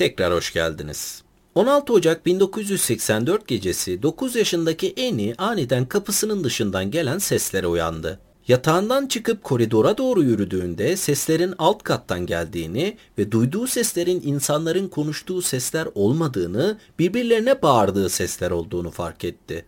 Tekrar hoş geldiniz. 16 Ocak 1984 gecesi 9 yaşındaki Annie aniden kapısının dışından gelen seslere uyandı. Yatağından çıkıp koridora doğru yürüdüğünde seslerin alt kattan geldiğini ve duyduğu seslerin insanların konuştuğu sesler olmadığını, birbirlerine bağırdığı sesler olduğunu fark etti.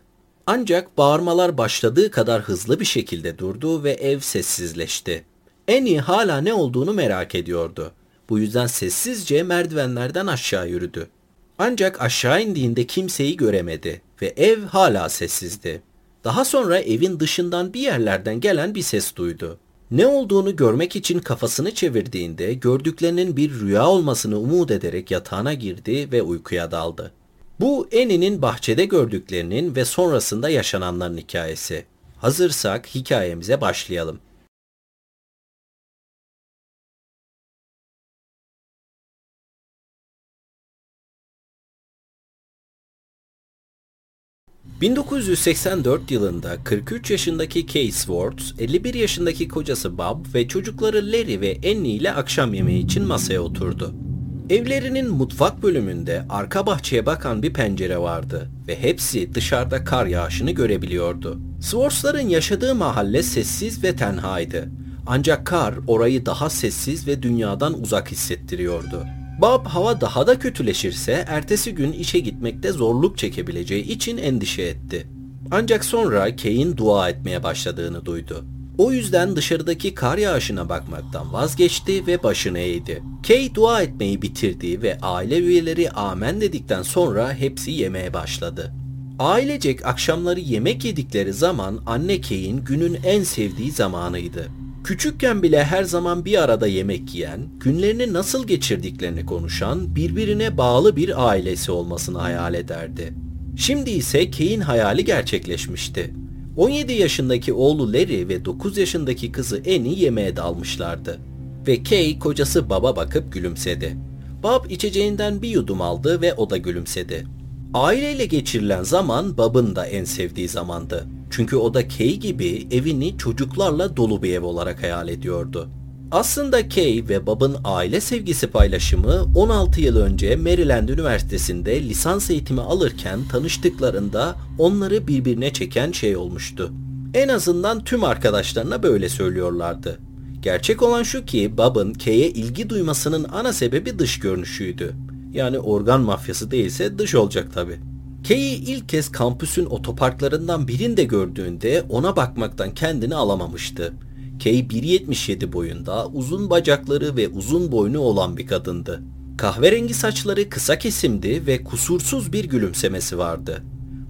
Ancak bağırmalar başladığı kadar hızlı bir şekilde durdu ve ev sessizleşti. Annie hala ne olduğunu merak ediyordu. Bu yüzden sessizce merdivenlerden aşağı yürüdü. Ancak aşağı indiğinde kimseyi göremedi ve ev hala sessizdi. Daha sonra evin dışından bir yerlerden gelen bir ses duydu. Ne olduğunu görmek için kafasını çevirdiğinde gördüklerinin bir rüya olmasını umut ederek yatağına girdi ve uykuya daldı. Bu Annie'nin bahçede gördüklerinin ve sonrasında yaşananların hikayesi. Hazırsak hikayemize başlayalım. 1984 yılında 43 yaşındaki Kay Swartz, 51 yaşındaki kocası Bob ve çocukları Larry ve Annie ile akşam yemeği için masaya oturdu. Evlerinin mutfak bölümünde arka bahçeye bakan bir pencere vardı ve hepsi dışarıda kar yağışını görebiliyordu. Swartz'ların yaşadığı mahalle sessiz ve tenhaydı. Ancak kar orayı daha sessiz ve dünyadan uzak hissettiriyordu. Bob hava daha da kötüleşirse ertesi gün işe gitmekte zorluk çekebileceği için endişe etti. Ancak sonra Kay'in dua etmeye başladığını duydu. O yüzden dışarıdaki kar yağışına bakmaktan vazgeçti ve başını eğdi. Kay dua etmeyi bitirdi ve aile üyeleri amen dedikten sonra hepsi yemeye başladı. Ailecek akşamları yemek yedikleri zaman anne Kay'in günün en sevdiği zamanıydı. Küçükken bile her zaman bir arada yemek yiyen, günlerini nasıl geçirdiklerini konuşan, birbirine bağlı bir ailesi olmasını hayal ederdi. Şimdi ise Kay'in hayali gerçekleşmişti. 17 yaşındaki oğlu Larry ve 9 yaşındaki kızı Annie yemeğe dalmışlardı. Ve Kay kocası Bob'a bakıp gülümsedi. Bob içeceğinden bir yudum aldı ve o da gülümsedi. Aileyle geçirilen zaman Bob'ın da en sevdiği zamandı. Çünkü o da Kay gibi evini çocuklarla dolu bir ev olarak hayal ediyordu. Aslında Kay ve Bob'ın aile sevgisi paylaşımı 16 yıl önce Maryland Üniversitesi'nde lisans eğitimi alırken tanıştıklarında onları birbirine çeken şey olmuştu. En azından tüm arkadaşlarına böyle söylüyorlardı. Gerçek olan şu ki Bob'ın Kay'e ilgi duymasının ana sebebi dış görünüşüydü. Yani organ mafyası değilse dış olacak tabi. Kay'i ilk kez kampüsün otoparklarından birinde gördüğünde ona bakmaktan kendini alamamıştı. Kay 1.77 boyunda, uzun bacakları ve uzun boynu olan bir kadındı. Kahverengi saçları kısa kesimdi ve kusursuz bir gülümsemesi vardı.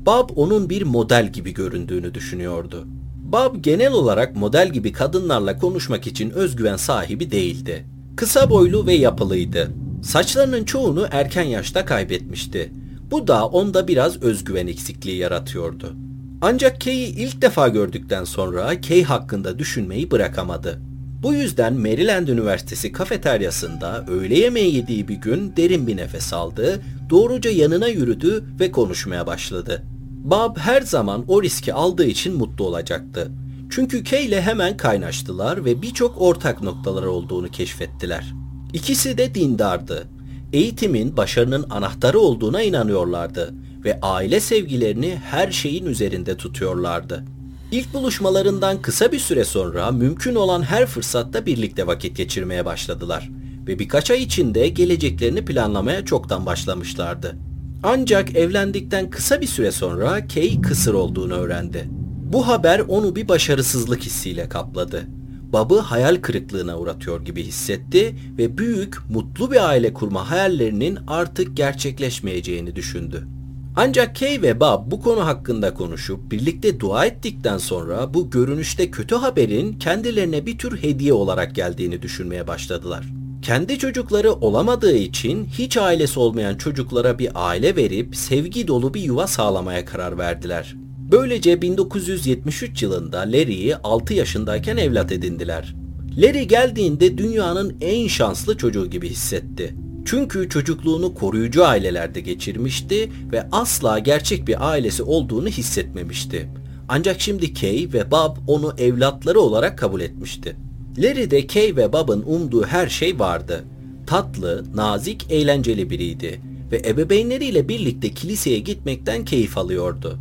Bob onun bir model gibi göründüğünü düşünüyordu. Bob genel olarak model gibi kadınlarla konuşmak için özgüven sahibi değildi. Kısa boylu ve yapılıydı. Saçlarının çoğunu erken yaşta kaybetmişti. Bu da onda biraz özgüven eksikliği yaratıyordu. Ancak Kay'i ilk defa gördükten sonra Kay hakkında düşünmeyi bırakamadı. Bu yüzden Maryland Üniversitesi kafeteryasında öğle yemeği yediği bir gün derin bir nefes aldı, doğruca yanına yürüdü ve konuşmaya başladı. Bob her zaman o riski aldığı için mutlu olacaktı. Çünkü Kay ile hemen kaynaştılar ve birçok ortak noktaları olduğunu keşfettiler. İkisi de dindardı. Eğitimin başarının anahtarı olduğuna inanıyorlardı ve aile sevgilerini her şeyin üzerinde tutuyorlardı. İlk buluşmalarından kısa bir süre sonra mümkün olan her fırsatta birlikte vakit geçirmeye başladılar ve birkaç ay içinde geleceklerini planlamaya çoktan başlamışlardı. Ancak evlendikten kısa bir süre sonra Kay kısır olduğunu öğrendi. Bu haber onu bir başarısızlık hissiyle kapladı. Bob'ı hayal kırıklığına uğratıyor gibi hissetti ve büyük, mutlu bir aile kurma hayallerinin artık gerçekleşmeyeceğini düşündü. Ancak Kay ve Bob bu konu hakkında konuşup birlikte dua ettikten sonra bu görünüşte kötü haberin kendilerine bir tür hediye olarak geldiğini düşünmeye başladılar. Kendi çocukları olamadığı için hiç ailesi olmayan çocuklara bir aile verip sevgi dolu bir yuva sağlamaya karar verdiler. Böylece 1973 yılında Larry'i 6 yaşındayken evlat edindiler. Larry geldiğinde dünyanın en şanslı çocuğu gibi hissetti. Çünkü çocukluğunu koruyucu ailelerde geçirmişti ve asla gerçek bir ailesi olduğunu hissetmemişti. Ancak şimdi Kay ve Bob onu evlatları olarak kabul etmişti. Larry'de Kay ve Bob'ın umduğu her şey vardı. tatlı, nazik, eğlenceli biriydi ve ebeveynleriyle birlikte kiliseye gitmekten keyif alıyordu.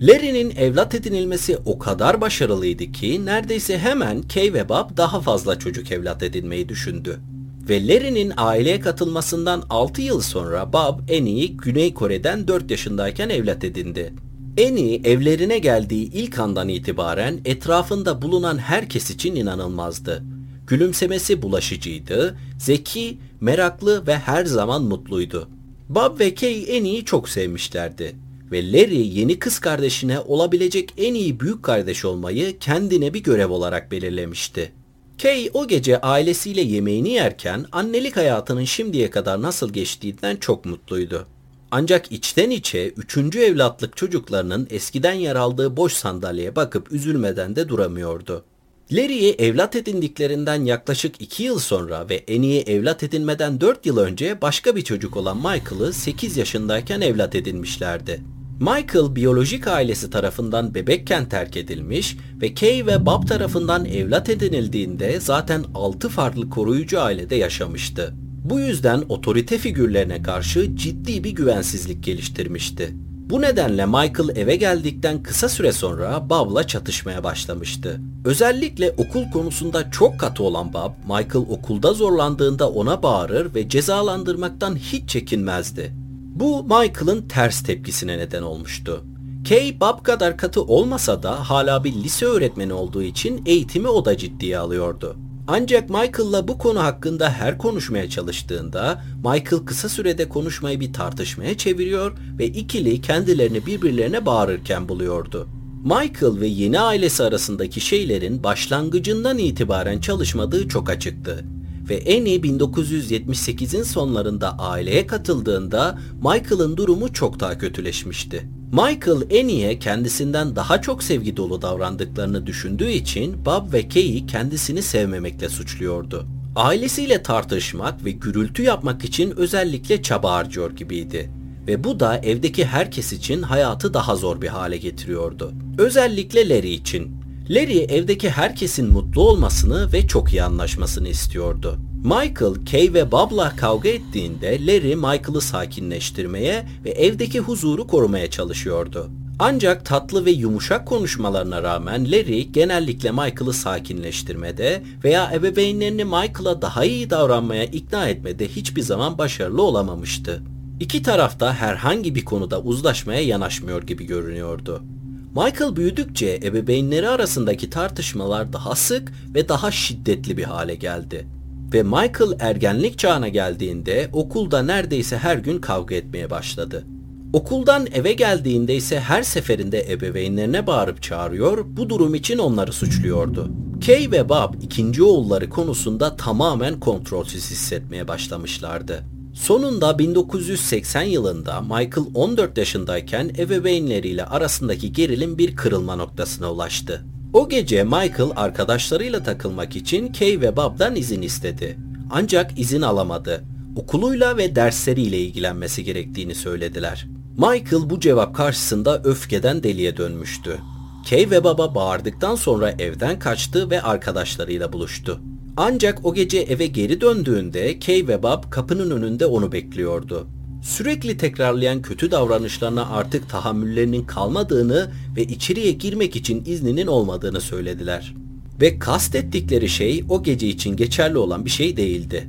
Larry'nin evlat edinilmesi o kadar başarılıydı ki neredeyse hemen Kay ve Bob daha fazla çocuk evlat edinmeyi düşündü. Ve Larry'nin aileye katılmasından 6 yıl sonra Bob Annie'yi Güney Kore'den 4 yaşındayken evlat edindi. Annie evlerine geldiği ilk andan itibaren etrafında bulunan herkes için inanılmazdı. Gülümsemesi bulaşıcıydı, zeki, meraklı ve her zaman mutluydu. Bob ve Kay Annie'yi çok sevmişlerdi ve Larry yeni kız kardeşine olabilecek en iyi büyük kardeş olmayı kendine bir görev olarak belirlemişti. Kay o gece ailesiyle yemeğini yerken annelik hayatının şimdiye kadar nasıl geçtiğinden çok mutluydu. Ancak içten içe üçüncü evlatlık çocuklarının eskiden yer aldığı boş sandalyeye bakıp üzülmeden de duramıyordu. Larry'i evlat edindiklerinden yaklaşık 2 yıl sonra ve Annie'yi evlat edinmeden 4 yıl önce başka bir çocuk olan Michael'ı 8 yaşındayken evlat edinmişlerdi. Michael biyolojik ailesi tarafından bebekken terk edilmiş ve Kay ve Bob tarafından evlat edinildiğinde zaten 6 farklı koruyucu ailede yaşamıştı. Bu yüzden otorite figürlerine karşı ciddi bir güvensizlik geliştirmişti. Bu nedenle Michael eve geldikten kısa süre sonra Bob'la çatışmaya başlamıştı. Özellikle okul konusunda çok katı olan Bob, Michael okulda zorlandığında ona bağırır ve cezalandırmaktan hiç çekinmezdi. Bu Michael'ın ters tepkisine neden olmuştu. Kay Bob kadar katı olmasa da hala bir lise öğretmeni olduğu için eğitimi o da ciddiye alıyordu. Ancak Michael'la bu konu hakkında her konuşmaya çalıştığında Michael kısa sürede konuşmayı bir tartışmaya çeviriyor ve ikili kendilerini birbirlerine bağırırken buluyordu. Michael ve yeni ailesi arasındaki şeylerin başlangıcından itibaren çalışmadığı çok açıktı ve Annie 1978'in sonlarında aileye katıldığında Michael'ın durumu çok daha kötüleşmişti. Michael Annie'ye kendisinden daha çok sevgi dolu davrandıklarını düşündüğü için Bob ve Kay'i kendisini sevmemekle suçluyordu. Ailesiyle tartışmak ve gürültü yapmak için özellikle çaba harcıyor gibiydi. Ve bu da evdeki herkes için hayatı daha zor bir hale getiriyordu. Özellikle Larry için. Larry evdeki herkesin mutlu olmasını ve çok iyi anlaşmasını istiyordu. Michael, Kay ve Bob'la kavga ettiğinde Larry Michael'ı sakinleştirmeye ve evdeki huzuru korumaya çalışıyordu. Ancak tatlı ve yumuşak konuşmalarına rağmen Larry genellikle Michael'ı sakinleştirmede veya ebeveynlerini Michael'a daha iyi davranmaya ikna etmede hiçbir zaman başarılı olamamıştı. İki tarafta herhangi bir konuda uzlaşmaya yanaşmıyor gibi görünüyordu. Michael büyüdükçe ebeveynleri arasındaki tartışmalar daha sık ve daha şiddetli bir hale geldi. Ve Michael ergenlik çağına geldiğinde okulda neredeyse her gün kavga etmeye başladı. Okuldan eve geldiğinde ise her seferinde ebeveynlerine bağırıp çağırıyor, bu durum için onları suçluyordu. Kay ve Bob ikinci oğulları konusunda tamamen kontrolsüz hissetmeye başlamışlardı. Sonunda 1980 yılında Michael 14 yaşındayken ebeveynleriyle arasındaki gerilim bir kırılma noktasına ulaştı. O gece Michael arkadaşlarıyla takılmak için Kay ve Bob'dan izin istedi. Ancak izin alamadı. Okuluyla ve dersleriyle ilgilenmesi gerektiğini söylediler. Michael bu cevap karşısında öfkeden deliye dönmüştü. Kay ve Baba bağırdıktan sonra evden kaçtı ve arkadaşlarıyla buluştu. Ancak o gece eve geri döndüğünde Kay ve Bob kapının önünde onu bekliyordu. Sürekli tekrarlayan kötü davranışlarına artık tahammüllerinin kalmadığını ve içeriye girmek için izninin olmadığını söylediler. Ve kastettikleri şey o gece için geçerli olan bir şey değildi.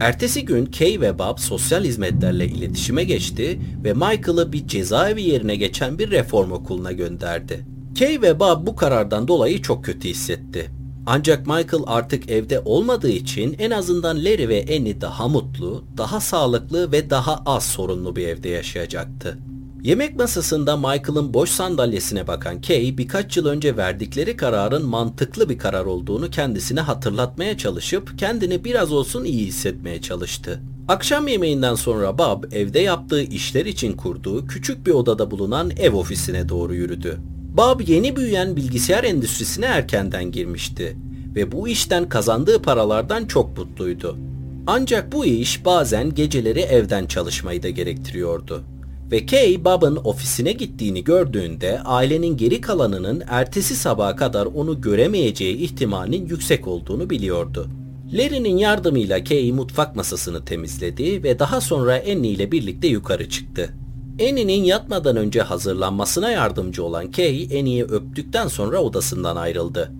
Ertesi gün Kay ve Bob sosyal hizmetlerle iletişime geçti ve Michael'ı bir cezaevi yerine geçen bir reform okuluna gönderdi. Kay ve Bob bu karardan dolayı çok kötü hissetti. Ancak Michael artık evde olmadığı için en azından Larry ve Annie daha mutlu, daha sağlıklı ve daha az sorunlu bir evde yaşayacaktı. Yemek masasında Michael'ın boş sandalyesine bakan Kay birkaç yıl önce verdikleri kararın mantıklı bir karar olduğunu kendisine hatırlatmaya çalışıp kendini biraz olsun iyi hissetmeye çalıştı. Akşam yemeğinden sonra Bob evde yaptığı işler için kurduğu küçük bir odada bulunan ev ofisine doğru yürüdü. Bob yeni büyüyen bilgisayar endüstrisine erkenden girmişti ve bu işten kazandığı paralardan çok mutluydu. Ancak bu iş bazen geceleri evden çalışmayı da gerektiriyordu. Ve Kay Bob'ın ofisine gittiğini gördüğünde ailenin geri kalanının ertesi sabaha kadar onu göremeyeceği ihtimalinin yüksek olduğunu biliyordu. Larry'nin yardımıyla Kay mutfak masasını temizledi ve daha sonra Annie ile birlikte yukarı çıktı. Annie'nin yatmadan önce hazırlanmasına yardımcı olan Kay, Annie'yi öptükten sonra odasından ayrıldı.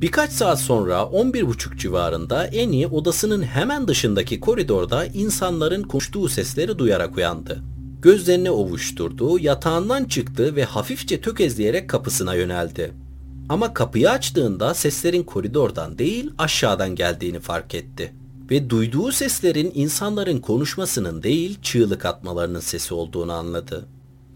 Birkaç saat sonra 11.30 civarında Annie odasının hemen dışındaki koridorda insanların konuştuğu sesleri duyarak uyandı. Gözlerini ovuşturdu, yatağından çıktı ve hafifçe tökezleyerek kapısına yöneldi. Ama kapıyı açtığında seslerin koridordan değil aşağıdan geldiğini fark etti. Ve duyduğu seslerin insanların konuşmasının değil çığlık atmalarının sesi olduğunu anladı.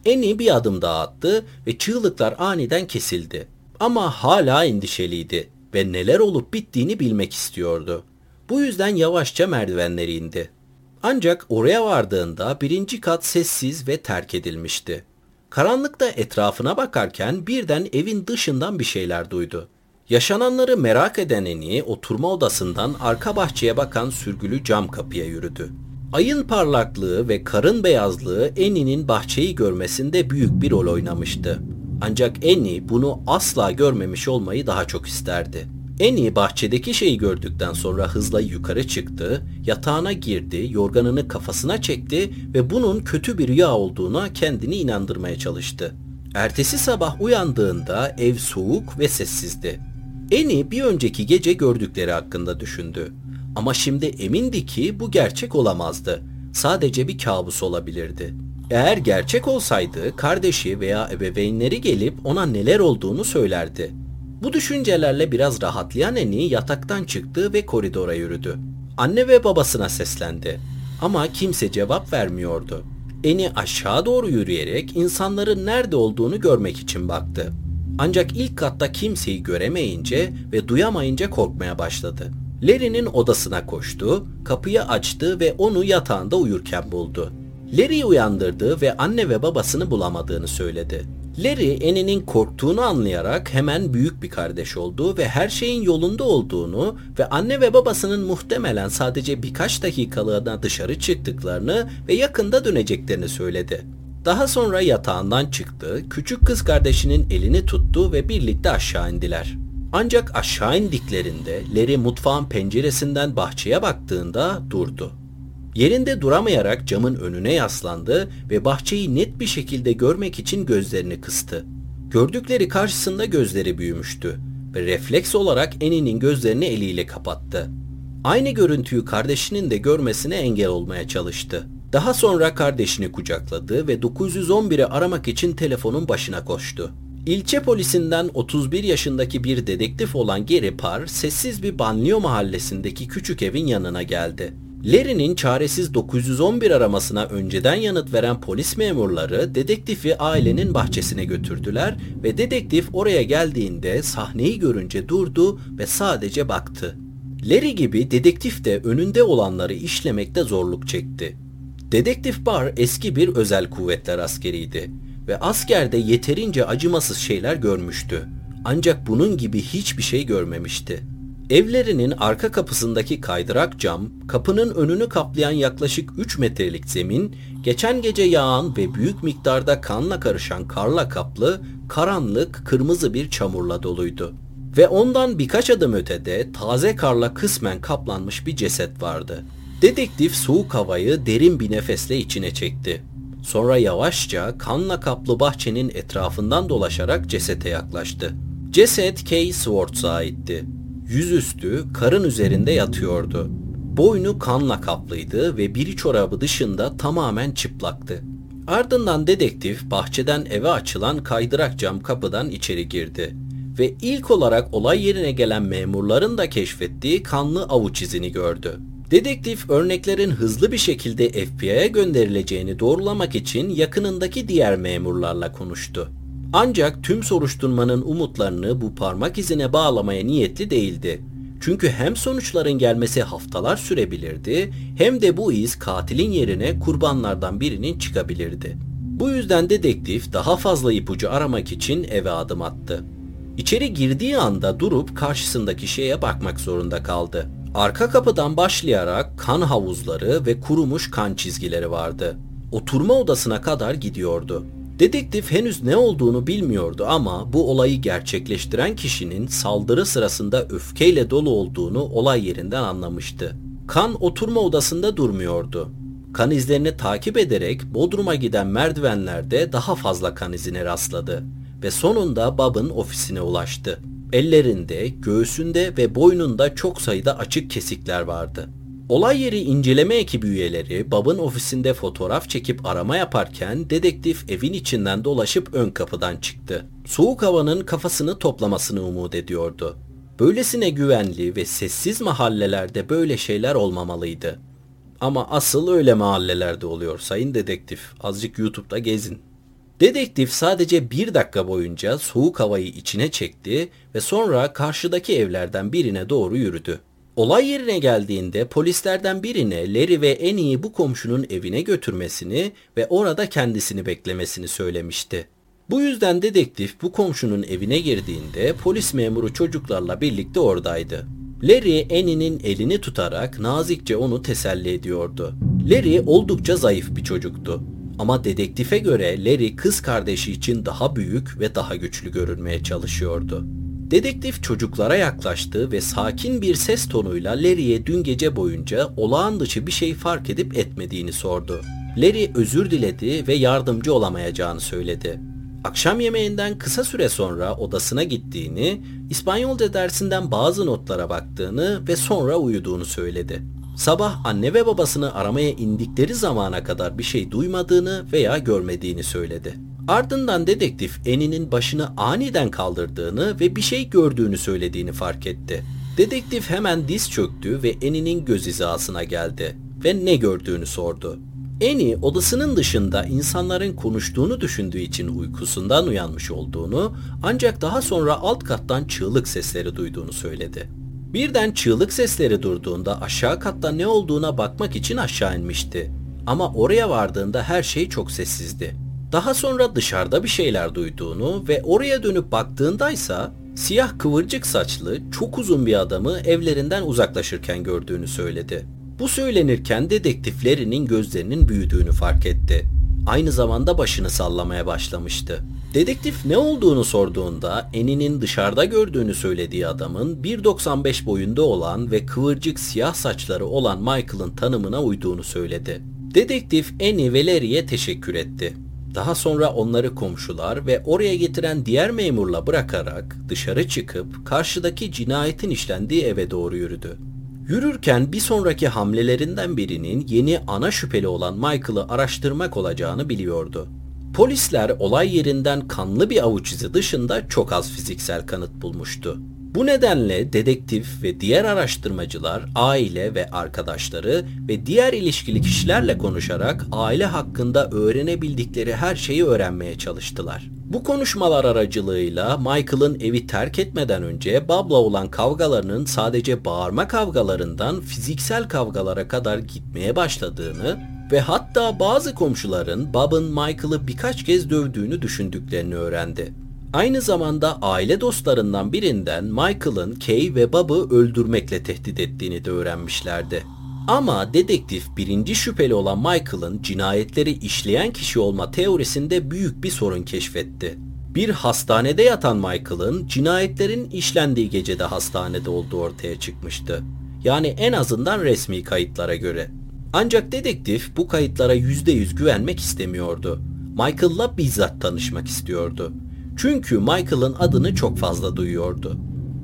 Annie bir adım daha attı ve çığlıklar aniden kesildi. Ama hala endişeliydi ve neler olup bittiğini bilmek istiyordu. Bu yüzden yavaşça merdivenleri indi. Ancak oraya vardığında birinci kat sessiz ve terk edilmişti. Karanlıkta etrafına bakarken birden evin dışından bir şeyler duydu. Yaşananları merak eden Eni oturma odasından arka bahçeye bakan sürgülü cam kapıya yürüdü. Ayın parlaklığı ve karın beyazlığı Eni'nin bahçeyi görmesinde büyük bir rol oynamıştı. Ancak Eni bunu asla görmemiş olmayı daha çok isterdi. Eni bahçedeki şeyi gördükten sonra hızla yukarı çıktı, yatağına girdi, yorganını kafasına çekti ve bunun kötü bir rüya olduğuna kendini inandırmaya çalıştı. Ertesi sabah uyandığında ev soğuk ve sessizdi. Eni bir önceki gece gördükleri hakkında düşündü. Ama şimdi emindi ki bu gerçek olamazdı. Sadece bir kabus olabilirdi. Eğer gerçek olsaydı kardeşi veya ebeveynleri gelip ona neler olduğunu söylerdi. Bu düşüncelerle biraz rahatlayan Eni yataktan çıktı ve koridora yürüdü. Anne ve babasına seslendi. Ama kimse cevap vermiyordu. Eni aşağı doğru yürüyerek insanların nerede olduğunu görmek için baktı. Ancak ilk katta kimseyi göremeyince ve duyamayınca korkmaya başladı. Larry'nin odasına koştu, kapıyı açtı ve onu yatağında uyurken buldu. Larry'i uyandırdı ve anne ve babasını bulamadığını söyledi. Larry, Annie'nin korktuğunu anlayarak hemen büyük bir kardeş oldu ve her şeyin yolunda olduğunu ve anne ve babasının muhtemelen sadece birkaç dakikalığına dışarı çıktıklarını ve yakında döneceklerini söyledi. Daha sonra yatağından çıktı, küçük kız kardeşinin elini tuttu ve birlikte aşağı indiler. Ancak aşağı indiklerinde Larry mutfağın penceresinden bahçeye baktığında durdu. Yerinde duramayarak camın önüne yaslandı ve bahçeyi net bir şekilde görmek için gözlerini kıstı. Gördükleri karşısında gözleri büyümüştü ve refleks olarak Annie'nin gözlerini eliyle kapattı. Aynı görüntüyü kardeşinin de görmesine engel olmaya çalıştı. Daha sonra kardeşini kucakladı ve 911'i aramak için telefonun başına koştu. İlçe polisinden 31 yaşındaki bir dedektif olan Gary Parr, sessiz bir banliyö mahallesindeki küçük evin yanına geldi. Larry'nin çaresiz 911 aramasına önceden yanıt veren polis memurları dedektifi ailenin bahçesine götürdüler ve dedektif oraya geldiğinde sahneyi görünce durdu ve sadece baktı. Larry gibi dedektif de önünde olanları işlemekte zorluk çekti. Dedektif Barr eski bir özel kuvvetler askeriydi ve askerde yeterince acımasız şeyler görmüştü. Ancak bunun gibi hiçbir şey görmemişti. Evlerinin arka kapısındaki kaydırak cam, kapının önünü kaplayan yaklaşık 3 metrelik zemin, geçen gece yağan ve büyük miktarda kanla karışan karla kaplı, karanlık, kırmızı bir çamurla doluydu. Ve ondan birkaç adım ötede taze karla kısmen kaplanmış bir ceset vardı. Dedektif soğuk havayı derin bir nefesle içine çekti. Sonra yavaşça kanla kaplı bahçenin etrafından dolaşarak cesete yaklaştı. Ceset Kay Swartz'a aitti. Yüzüstü karın üzerinde yatıyordu. Boynu kanla kaplıydı ve biri çorabı dışında tamamen çıplaktı. Ardından dedektif bahçeden eve açılan kaydırak cam kapıdan içeri girdi ve ilk olarak olay yerine gelen memurların da keşfettiği kanlı avuç izini gördü. Dedektif örneklerin hızlı bir şekilde FBI'ye gönderileceğini doğrulamak için yakınındaki diğer memurlarla konuştu. Ancak tüm soruşturmanın umutlarını bu parmak izine bağlamaya niyetli değildi. Çünkü hem sonuçların gelmesi haftalar sürebilirdi hem de bu iz katilin yerine kurbanlardan birinin çıkabilirdi. Bu yüzden dedektif daha fazla ipucu aramak için eve adım attı. İçeri girdiği anda durup karşısındaki şeye bakmak zorunda kaldı. Arka kapıdan başlayarak kan havuzları ve kurumuş kan çizgileri vardı. Oturma odasına kadar gidiyordu. Dedektif henüz ne olduğunu bilmiyordu ama bu olayı gerçekleştiren kişinin saldırı sırasında öfkeyle dolu olduğunu olay yerinden anlamıştı. Kan oturma odasında durmuyordu. Kan izlerini takip ederek Bodrum'a giden merdivenlerde daha fazla kan izine rastladı ve sonunda Bob'ın ofisine ulaştı. Ellerinde, göğsünde ve boynunda çok sayıda açık kesikler vardı. Olay yeri inceleme ekibi üyeleri Bob'ın ofisinde fotoğraf çekip arama yaparken dedektif evin içinden dolaşıp ön kapıdan çıktı. Soğuk havanın kafasını toplamasını umut ediyordu. Böylesine güvenli ve sessiz mahallelerde böyle şeyler olmamalıydı. Ama asıl öyle mahallelerde oluyor sayın dedektif. Azıcık YouTube'da gezin. Dedektif sadece bir dakika boyunca soğuk havayı içine çekti ve sonra karşıdaki evlerden birine doğru yürüdü. Olay yerine geldiğinde polislerden birine Larry ve Annie'yi bu komşunun evine götürmesini ve orada kendisini beklemesini söylemişti. Bu yüzden dedektif bu komşunun evine girdiğinde polis memuru çocuklarla birlikte oradaydı. Larry Annie'nin elini tutarak nazikçe onu teselli ediyordu. Larry oldukça zayıf bir çocuktu. Ama dedektife göre Larry kız kardeşi için daha büyük ve daha güçlü görünmeye çalışıyordu. Dedektif çocuklara yaklaştı ve sakin bir ses tonuyla Larry'e dün gece boyunca olağan dışı bir şey fark edip etmediğini sordu. Larry özür diledi ve yardımcı olamayacağını söyledi. Akşam yemeğinden kısa süre sonra odasına gittiğini, İspanyolca dersinden bazı notlara baktığını ve sonra uyuduğunu söyledi. Sabah anne ve babasını aramaya indikleri zamana kadar bir şey duymadığını veya görmediğini söyledi. Ardından dedektif Annie'nin başını aniden kaldırdığını ve bir şey gördüğünü söylediğini fark etti. Dedektif hemen diz çöktü ve Annie'nin göz hizasına geldi ve ne gördüğünü sordu. Annie odasının dışında insanların konuştuğunu düşündüğü için uykusundan uyanmış olduğunu ancak daha sonra alt kattan çığlık sesleri duyduğunu söyledi. Birden çığlık sesleri durduğunda aşağı katta ne olduğuna bakmak için aşağı inmişti. Ama oraya vardığında her şey çok sessizdi. Daha sonra dışarıda bir şeyler duyduğunu ve oraya dönüp baktığındaysa siyah kıvırcık saçlı çok uzun bir adamı evlerinden uzaklaşırken gördüğünü söyledi. Bu söylenirken dedektiflerinin gözlerinin büyüdüğünü fark etti. Aynı zamanda başını sallamaya başlamıştı. Dedektif ne olduğunu sorduğunda Eni'nin dışarıda gördüğünü söylediği adamın 1.95 boyunda olan ve kıvırcık siyah saçları olan Michael'ın tanımına uyduğunu söyledi. Dedektif Eni ve Larry'e teşekkür etti. Daha sonra onları komşular ve oraya getiren diğer memurla bırakarak dışarı çıkıp karşıdaki cinayetin işlendiği eve doğru yürüdü. Yürürken bir sonraki hamlelerinden birinin yeni ana şüpheli olan Michael'ı araştırmak olacağını biliyordu. Polisler olay yerinden kanlı bir avuç izi dışında çok az fiziksel kanıt bulmuştu. Bu nedenle dedektif ve diğer araştırmacılar aile ve arkadaşları ve diğer ilişkili kişilerle konuşarak aile hakkında öğrenebildikleri her şeyi öğrenmeye çalıştılar. Bu konuşmalar aracılığıyla Michael'ın evi terk etmeden önce Bob'la olan kavgalarının sadece bağırma kavgalarından fiziksel kavgalara kadar gitmeye başladığını ve hatta bazı komşuların Bob'ın Michael'ı birkaç kez dövdüğünü düşündüklerini öğrendi. Aynı zamanda aile dostlarından birinden Michael'ın Kay ve Bob'ı öldürmekle tehdit ettiğini de öğrenmişlerdi. Ama dedektif birinci şüpheli olan Michael'ın cinayetleri işleyen kişi olma teorisinde büyük bir sorun keşfetti. Bir hastanede yatan Michael'ın cinayetlerin işlendiği gecede hastanede olduğu ortaya çıkmıştı. Yani en azından resmi kayıtlara göre. Ancak dedektif bu kayıtlara %100 güvenmek istemiyordu. Michael'la bizzat tanışmak istiyordu. Çünkü Michael'ın adını çok fazla duyuyordu.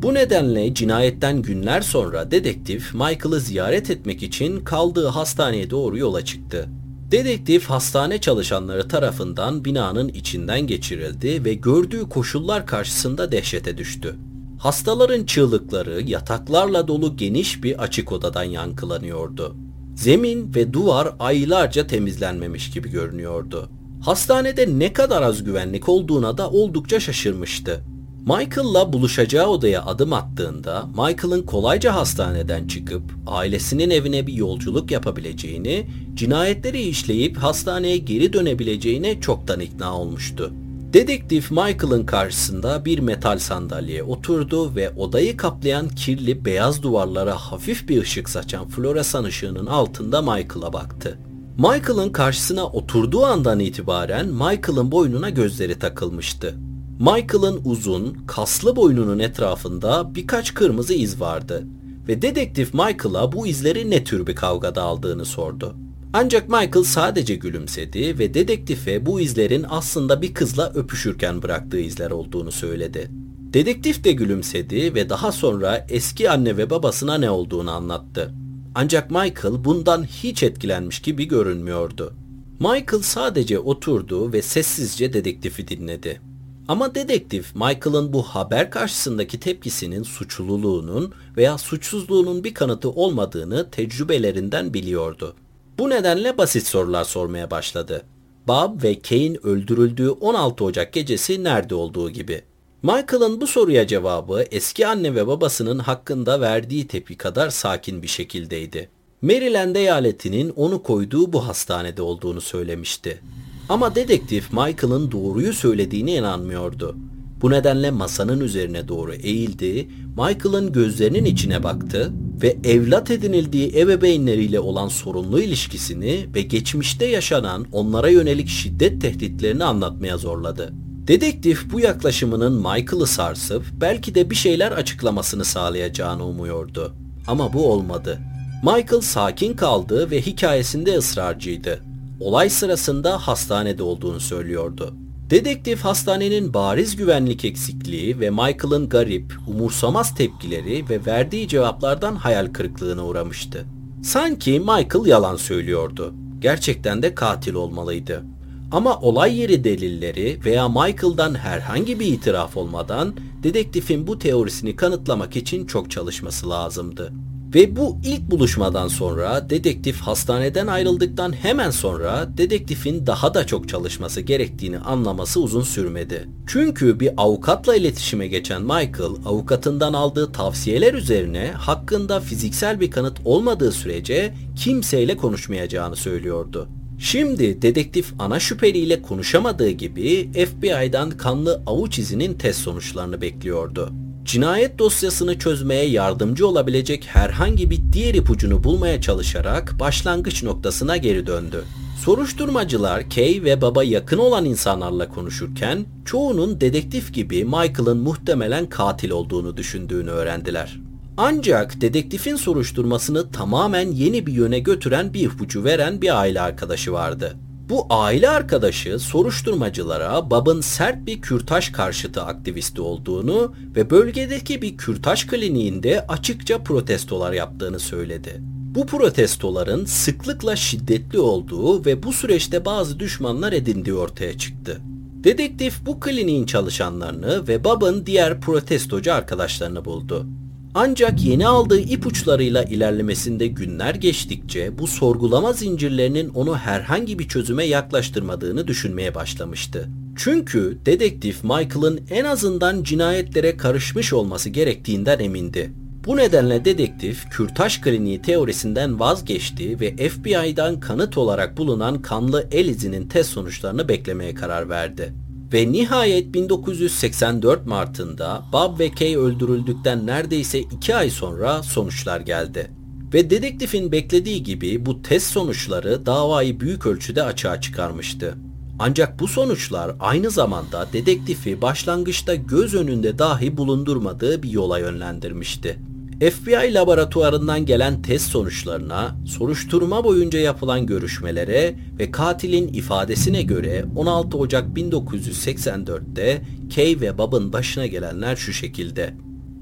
Bu nedenle cinayetten günler sonra dedektif Michael'ı ziyaret etmek için kaldığı hastaneye doğru yola çıktı. Dedektif hastane çalışanları tarafından binanın içinden geçirildi ve gördüğü koşullar karşısında dehşete düştü. Hastaların çığlıkları yataklarla dolu geniş bir açık odadan yankılanıyordu. Zemin ve duvar aylarca temizlenmemiş gibi görünüyordu. Hastanede ne kadar az güvenlik olduğuna da oldukça şaşırmıştı. Michael'la buluşacağı odaya adım attığında Michael'ın kolayca hastaneden çıkıp ailesinin evine bir yolculuk yapabileceğini, cinayetleri işleyip hastaneye geri dönebileceğine çoktan ikna olmuştu. Dedektif Michael'ın karşısında bir metal sandalyeye oturdu ve odayı kaplayan kirli beyaz duvarlara hafif bir ışık saçan floresan ışığının altında Michael'a baktı. Michael'ın karşısına oturduğu andan itibaren Michael'ın boynuna gözleri takılmıştı. Michael'ın uzun, kaslı boynunun etrafında birkaç kırmızı iz vardı ve dedektif Michael'a bu izleri ne tür bir kavgada aldığını sordu. Ancak Michael sadece gülümsedi ve dedektife bu izlerin aslında bir kızla öpüşürken bıraktığı izler olduğunu söyledi. Dedektif de gülümsedi ve daha sonra eski anne ve babasına ne olduğunu anlattı. Ancak Michael bundan hiç etkilenmiş gibi görünmüyordu. Michael sadece oturdu ve sessizce dedektifi dinledi. Ama dedektif Michael'ın bu haber karşısındaki tepkisinin suçluluğunun veya suçsuzluğunun bir kanıtı olmadığını tecrübelerinden biliyordu. Bu nedenle basit sorular sormaya başladı. Bob ve Kane öldürüldüğü 16 Ocak gecesi nerede olduğu gibi. Michael'ın bu soruya cevabı eski anne ve babasının hakkında verdiği tepki kadar sakin bir şekildeydi. Maryland eyaletinin onu koyduğu bu hastanede olduğunu söylemişti. Ama dedektif Michael'ın doğruyu söylediğine inanmıyordu. Bu nedenle masanın üzerine doğru eğildi, Michael'ın gözlerinin içine baktı ve evlat edinildiği ebeveynleriyle olan sorunlu ilişkisini ve geçmişte yaşanan onlara yönelik şiddet tehditlerini anlatmaya zorladı. Dedektif bu yaklaşımının Michael'ı sarsıp belki de bir şeyler açıklamasını sağlayacağını umuyordu. Ama bu olmadı. Michael sakin kaldı ve hikayesinde ısrarcıydı. Olay sırasında hastanede olduğunu söylüyordu. Dedektif hastanenin bariz güvenlik eksikliği ve Michael'ın garip, umursamaz tepkileri ve verdiği cevaplardan hayal kırıklığına uğramıştı. Sanki Michael yalan söylüyordu. Gerçekten de katil olmalıydı. Ama olay yeri delilleri veya Michael'dan herhangi bir itiraf olmadan dedektifin bu teorisini kanıtlamak için çok çalışması lazımdı. Ve bu ilk buluşmadan sonra dedektif hastaneden ayrıldıktan hemen sonra dedektifin daha da çok çalışması gerektiğini anlaması uzun sürmedi. Çünkü bir avukatla iletişime geçen Michael avukatından aldığı tavsiyeler üzerine hakkında fiziksel bir kanıt olmadığı sürece kimseyle konuşmayacağını söylüyordu. Şimdi dedektif ana şüpheliyle konuşamadığı gibi FBI'dan kanlı avuç izinin test sonuçlarını bekliyordu. Cinayet dosyasını çözmeye yardımcı olabilecek herhangi bir diğer ipucunu bulmaya çalışarak başlangıç noktasına geri döndü. Soruşturmacılar Kay ve baba yakın olan insanlarla konuşurken çoğunun dedektif gibi Michael'ın muhtemelen katil olduğunu düşündüğünü öğrendiler. Ancak dedektifin soruşturmasını tamamen yeni bir yöne götüren bir ipucu veren bir aile arkadaşı vardı. Bu aile arkadaşı soruşturmacılara Bab'ın sert bir kürtaj karşıtı aktivisti olduğunu ve bölgedeki bir kürtaj kliniğinde açıkça protestolar yaptığını söyledi. Bu protestoların sıklıkla şiddetli olduğu ve bu süreçte bazı düşmanlar edindiği ortaya çıktı. Dedektif bu kliniğin çalışanlarını ve Bab'ın diğer protestocu arkadaşlarını buldu. Ancak yeni aldığı ipuçlarıyla ilerlemesinde günler geçtikçe bu sorgulama zincirlerinin onu herhangi bir çözüme yaklaştırmadığını düşünmeye başlamıştı. Çünkü dedektif Michael'ın en azından cinayetlere karışmış olması gerektiğinden emindi. Bu nedenle dedektif kürtaj kliniği teorisinden vazgeçti ve FBI'dan kanıt olarak bulunan kanlı el izinin test sonuçlarını beklemeye karar verdi. Ve nihayet 1984 Mart'ında Bob ve Kay öldürüldükten neredeyse 2 ay sonra sonuçlar geldi. Ve dedektifin beklediği gibi bu test sonuçları davayı büyük ölçüde açığa çıkarmıştı. Ancak bu sonuçlar aynı zamanda dedektifi başlangıçta göz önünde dahi bulundurmadığı bir yola yönlendirmişti. FBI laboratuvarından gelen test sonuçlarına, soruşturma boyunca yapılan görüşmelere ve katilin ifadesine göre 16 Ocak 1984'te Kay ve Bob'ın başına gelenler şu şekilde.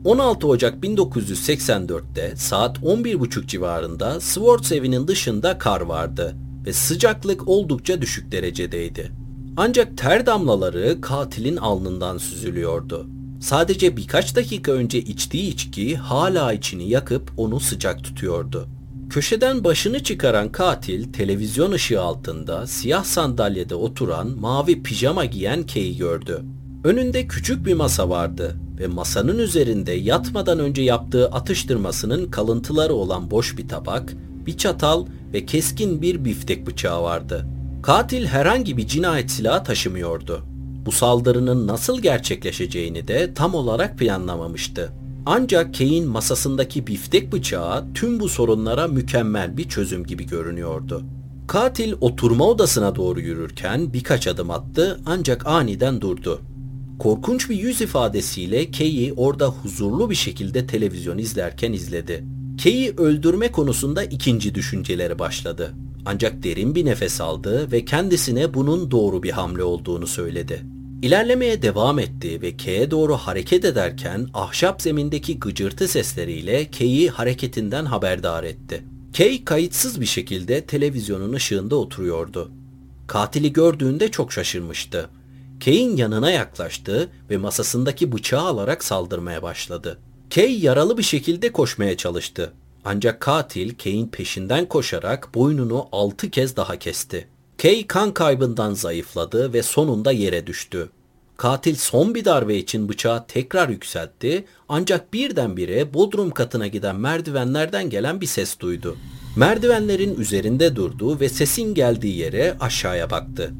16 Ocak 1984'te saat 11.30 civarında Swartz evinin dışında kar vardı ve sıcaklık oldukça düşük derecedeydi. Ancak ter damlaları katilin alnından süzülüyordu. Sadece birkaç dakika önce içtiği içki hala içini yakıp onu sıcak tutuyordu. Köşeden başını çıkaran katil televizyon ışığı altında siyah sandalyede oturan mavi pijama giyen Kay'i gördü. Önünde küçük bir masa vardı ve masanın üzerinde yatmadan önce yaptığı atıştırmasının kalıntıları olan boş bir tabak, bir çatal ve keskin bir biftek bıçağı vardı. Katil herhangi bir cinayet silahı taşımıyordu. Bu saldırının nasıl gerçekleşeceğini de tam olarak planlamamıştı. Ancak Kane masasındaki biftek bıçağı tüm bu sorunlara mükemmel bir çözüm gibi görünüyordu. Katil oturma odasına doğru yürürken birkaç adım attı ancak aniden durdu. Korkunç bir yüz ifadesiyle Kay'i orada huzurlu bir şekilde televizyon izlerken izledi. Kay'i öldürme konusunda ikinci düşünceleri başladı. Ancak derin bir nefes aldı ve kendisine bunun doğru bir hamle olduğunu söyledi. İlerlemeye devam etti ve K'ye doğru hareket ederken ahşap zemindeki gıcırtı sesleriyle K'yi hareketinden haberdar etti. Kay kayıtsız bir şekilde televizyonun ışığında oturuyordu. Katili gördüğünde çok şaşırmıştı. Kay'in yanına yaklaştı ve masasındaki bıçağı alarak saldırmaya başladı. Kay yaralı bir şekilde koşmaya çalıştı. Ancak katil Kay'in peşinden koşarak boynunu altı kez daha kesti. Kay kan kaybından zayıfladı ve sonunda yere düştü. Katil son bir darbe için bıçağı tekrar yükseltti ancak birdenbire bodrum katına giden merdivenlerden gelen bir ses duydu. Merdivenlerin üzerinde durdu ve sesin geldiği yere aşağıya baktı.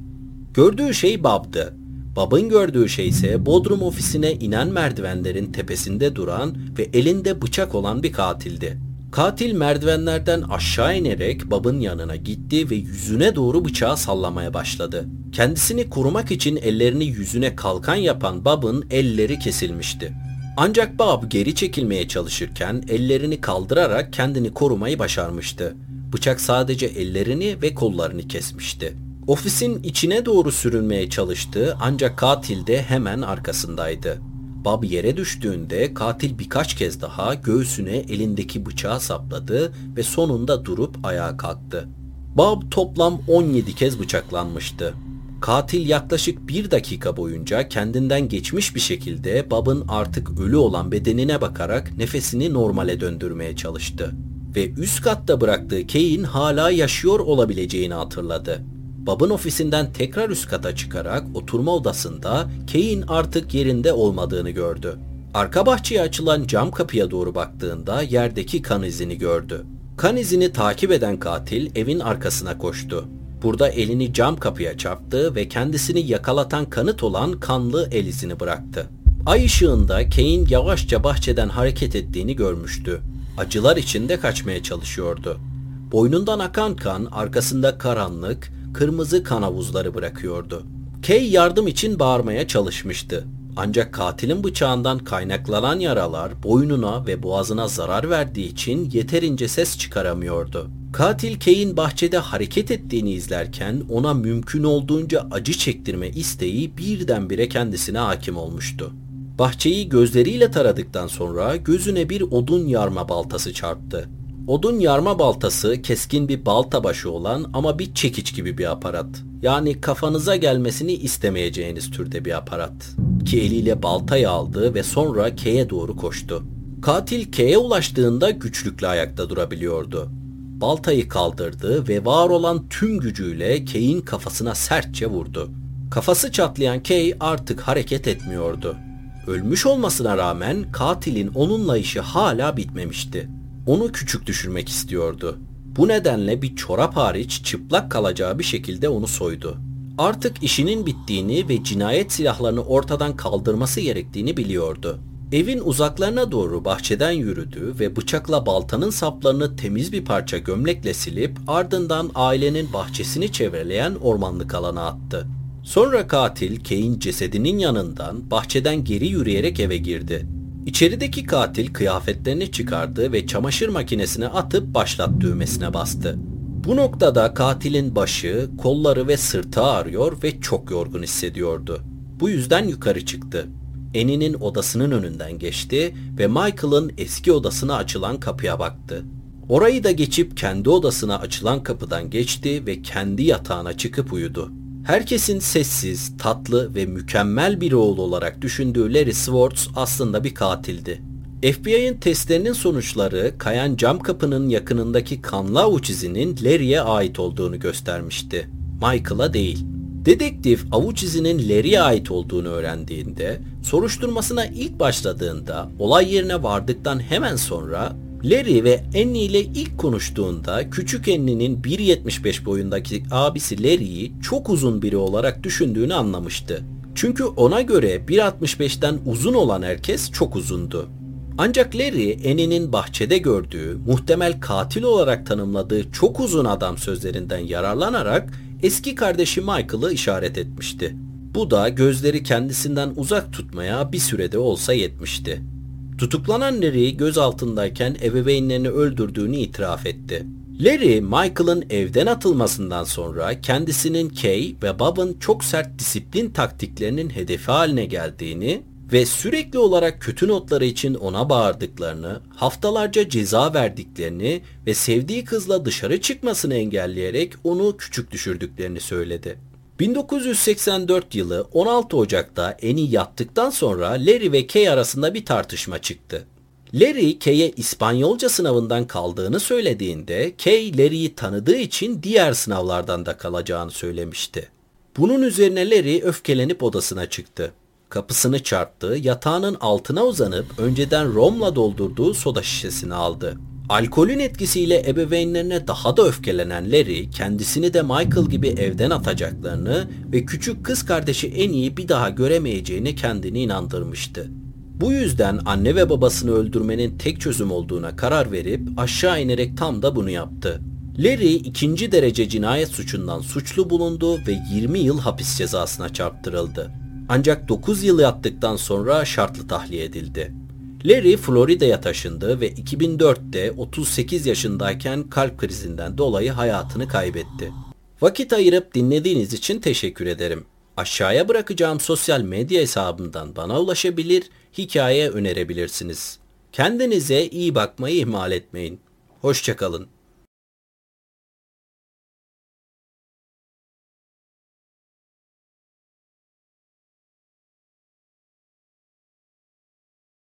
Gördüğü şey Bab'dı. Bab'ın gördüğü şey ise bodrum ofisine inen merdivenlerin tepesinde duran ve elinde bıçak olan bir katildi. Katil merdivenlerden aşağı inerek Bab'ın yanına gitti ve yüzüne doğru bıçağı sallamaya başladı. Kendisini korumak için ellerini yüzüne kalkan yapan Bab'ın elleri kesilmişti. Ancak Bob geri çekilmeye çalışırken ellerini kaldırarak kendini korumayı başarmıştı. Bıçak sadece ellerini ve kollarını kesmişti. Ofisin içine doğru sürünmeye çalıştı ancak katil de hemen arkasındaydı. Bob yere düştüğünde katil birkaç kez daha göğsüne elindeki bıçağı sapladı ve sonunda durup ayağa kalktı. Bob toplam 17 kez bıçaklanmıştı. Katil yaklaşık bir dakika boyunca kendinden geçmiş bir şekilde Bob'ın artık ölü olan bedenine bakarak nefesini normale döndürmeye çalıştı. Ve üst katta bıraktığı Kay'in hala yaşıyor olabileceğini hatırladı. Bob'ın ofisinden tekrar üst kata çıkarak oturma odasında Kay'in artık yerinde olmadığını gördü. Arka bahçeye açılan cam kapıya doğru baktığında yerdeki kan izini gördü. Kan izini takip eden katil evin arkasına koştu. Burada elini cam kapıya çarptı ve kendisini yakalatan kanıt olan kanlı el izini bıraktı. Ay ışığında Kane yavaşça bahçeden hareket ettiğini görmüştü. Acılar içinde kaçmaya çalışıyordu. Boynundan akan kan arkasında karanlık, kırmızı kan havuzları bırakıyordu. Kay yardım için bağırmaya çalışmıştı. Ancak katilin bıçağından kaynaklanan yaralar boynuna ve boğazına zarar verdiği için yeterince ses çıkaramıyordu. Katil Kay'in bahçede hareket ettiğini izlerken ona mümkün olduğunca acı çektirme isteği birdenbire kendisine hakim olmuştu. Bahçeyi gözleriyle taradıktan sonra gözüne bir odun yarma baltası çarptı. Odun yarma baltası keskin bir balta başı olan ama bir çekiç gibi bir aparat. Yani kafanıza gelmesini istemeyeceğiniz türde bir aparat. Ki eliyle baltayı aldı ve sonra K'ye doğru koştu. Katil K'ye ulaştığında güçlükle ayakta durabiliyordu. Baltayı kaldırdı ve var olan tüm gücüyle Kay'in kafasına sertçe vurdu. Kafası çatlayan Kay artık hareket etmiyordu. Ölmüş olmasına rağmen katilin onunla işi hala bitmemişti. Onu küçük düşürmek istiyordu. Bu nedenle bir çorap hariç çıplak kalacağı bir şekilde onu soydu. Artık işinin bittiğini ve cinayet silahlarını ortadan kaldırması gerektiğini biliyordu. Evin uzaklarına doğru bahçeden yürüdü ve bıçakla baltanın saplarını temiz bir parça gömlekle silip ardından ailenin bahçesini çevreleyen ormanlık alana attı. Sonra katil Kane cesedinin yanından bahçeden geri yürüyerek eve girdi. İçerideki katil kıyafetlerini çıkardı ve çamaşır makinesine atıp başlat düğmesine bastı. Bu noktada katilin başı, kolları ve sırtı ağrıyor ve çok yorgun hissediyordu. Bu yüzden yukarı çıktı. Annie'nin odasının önünden geçti ve Michael'ın eski odasına açılan kapıya baktı. Orayı da geçip kendi odasına açılan kapıdan geçti ve kendi yatağına çıkıp uyudu. Herkesin sessiz, tatlı ve mükemmel bir oğul olarak düşündüğü Larry Swartz aslında bir katildi. FBI'ın testlerinin sonuçları kayan cam kapının yakınındaki kanlı avuç izinin Larry'e ait olduğunu göstermişti. Michael'a değil. Dedektif avuç izinin Larry'e ait olduğunu öğrendiğinde, soruşturmasına ilk başladığında, olay yerine vardıktan hemen sonra Larry ve Annie ile ilk konuştuğunda küçük Annie'nin 1.75 boyundaki abisi Larry'i çok uzun biri olarak düşündüğünü anlamıştı. Çünkü ona göre 1.65'ten uzun olan herkes çok uzundu. Ancak Larry, Annie'nin bahçede gördüğü, muhtemel katil olarak tanımladığı çok uzun adam sözlerinden yararlanarak eski kardeşi Michael'ı işaret etmişti. Bu da gözleri kendisinden uzak tutmaya bir sürede olsa yetmişti. Tutuklanan Larry gözaltındayken ebeveynlerini öldürdüğünü itiraf etti. Larry, Michael'ın evden atılmasından sonra kendisinin Kay ve Bob'ın çok sert disiplin taktiklerinin hedefi haline geldiğini ve sürekli olarak kötü notları için ona bağırdıklarını, haftalarca ceza verdiklerini ve sevdiği kızla dışarı çıkmasını engelleyerek onu küçük düşürdüklerini söyledi. 1984 yılı 16 Ocak'ta Eni yattıktan sonra Larry ve Kay arasında bir tartışma çıktı. Larry Kay'e İspanyolca sınavından kaldığını söylediğinde Kay Larry'i tanıdığı için diğer sınavlardan da kalacağını söylemişti. Bunun üzerine Larry öfkelenip odasına çıktı. Kapısını çarptı, yatağının altına uzanıp önceden romla doldurduğu soda şişesini aldı. Alkolün etkisiyle ebeveynlerine daha da öfkelenen Larry, kendisini de Michael gibi evden atacaklarını ve küçük kız kardeşi en iyi bir daha göremeyeceğini kendini inandırmıştı. Bu yüzden anne ve babasını öldürmenin tek çözüm olduğuna karar verip aşağı inerek tam da bunu yaptı. Larry ikinci derece cinayet suçundan suçlu bulundu ve 20 yıl hapis cezasına çarptırıldı. Ancak 9 yıl yattıktan sonra şartlı tahliye edildi. Larry Florida'ya taşındı ve 2004'te 38 yaşındayken kalp krizinden dolayı hayatını kaybetti. Vakit ayırıp dinlediğiniz için teşekkür ederim. Aşağıya bırakacağım sosyal medya hesabımdan bana ulaşabilir, hikaye önerebilirsiniz. Kendinize iyi bakmayı ihmal etmeyin. Hoşçakalın.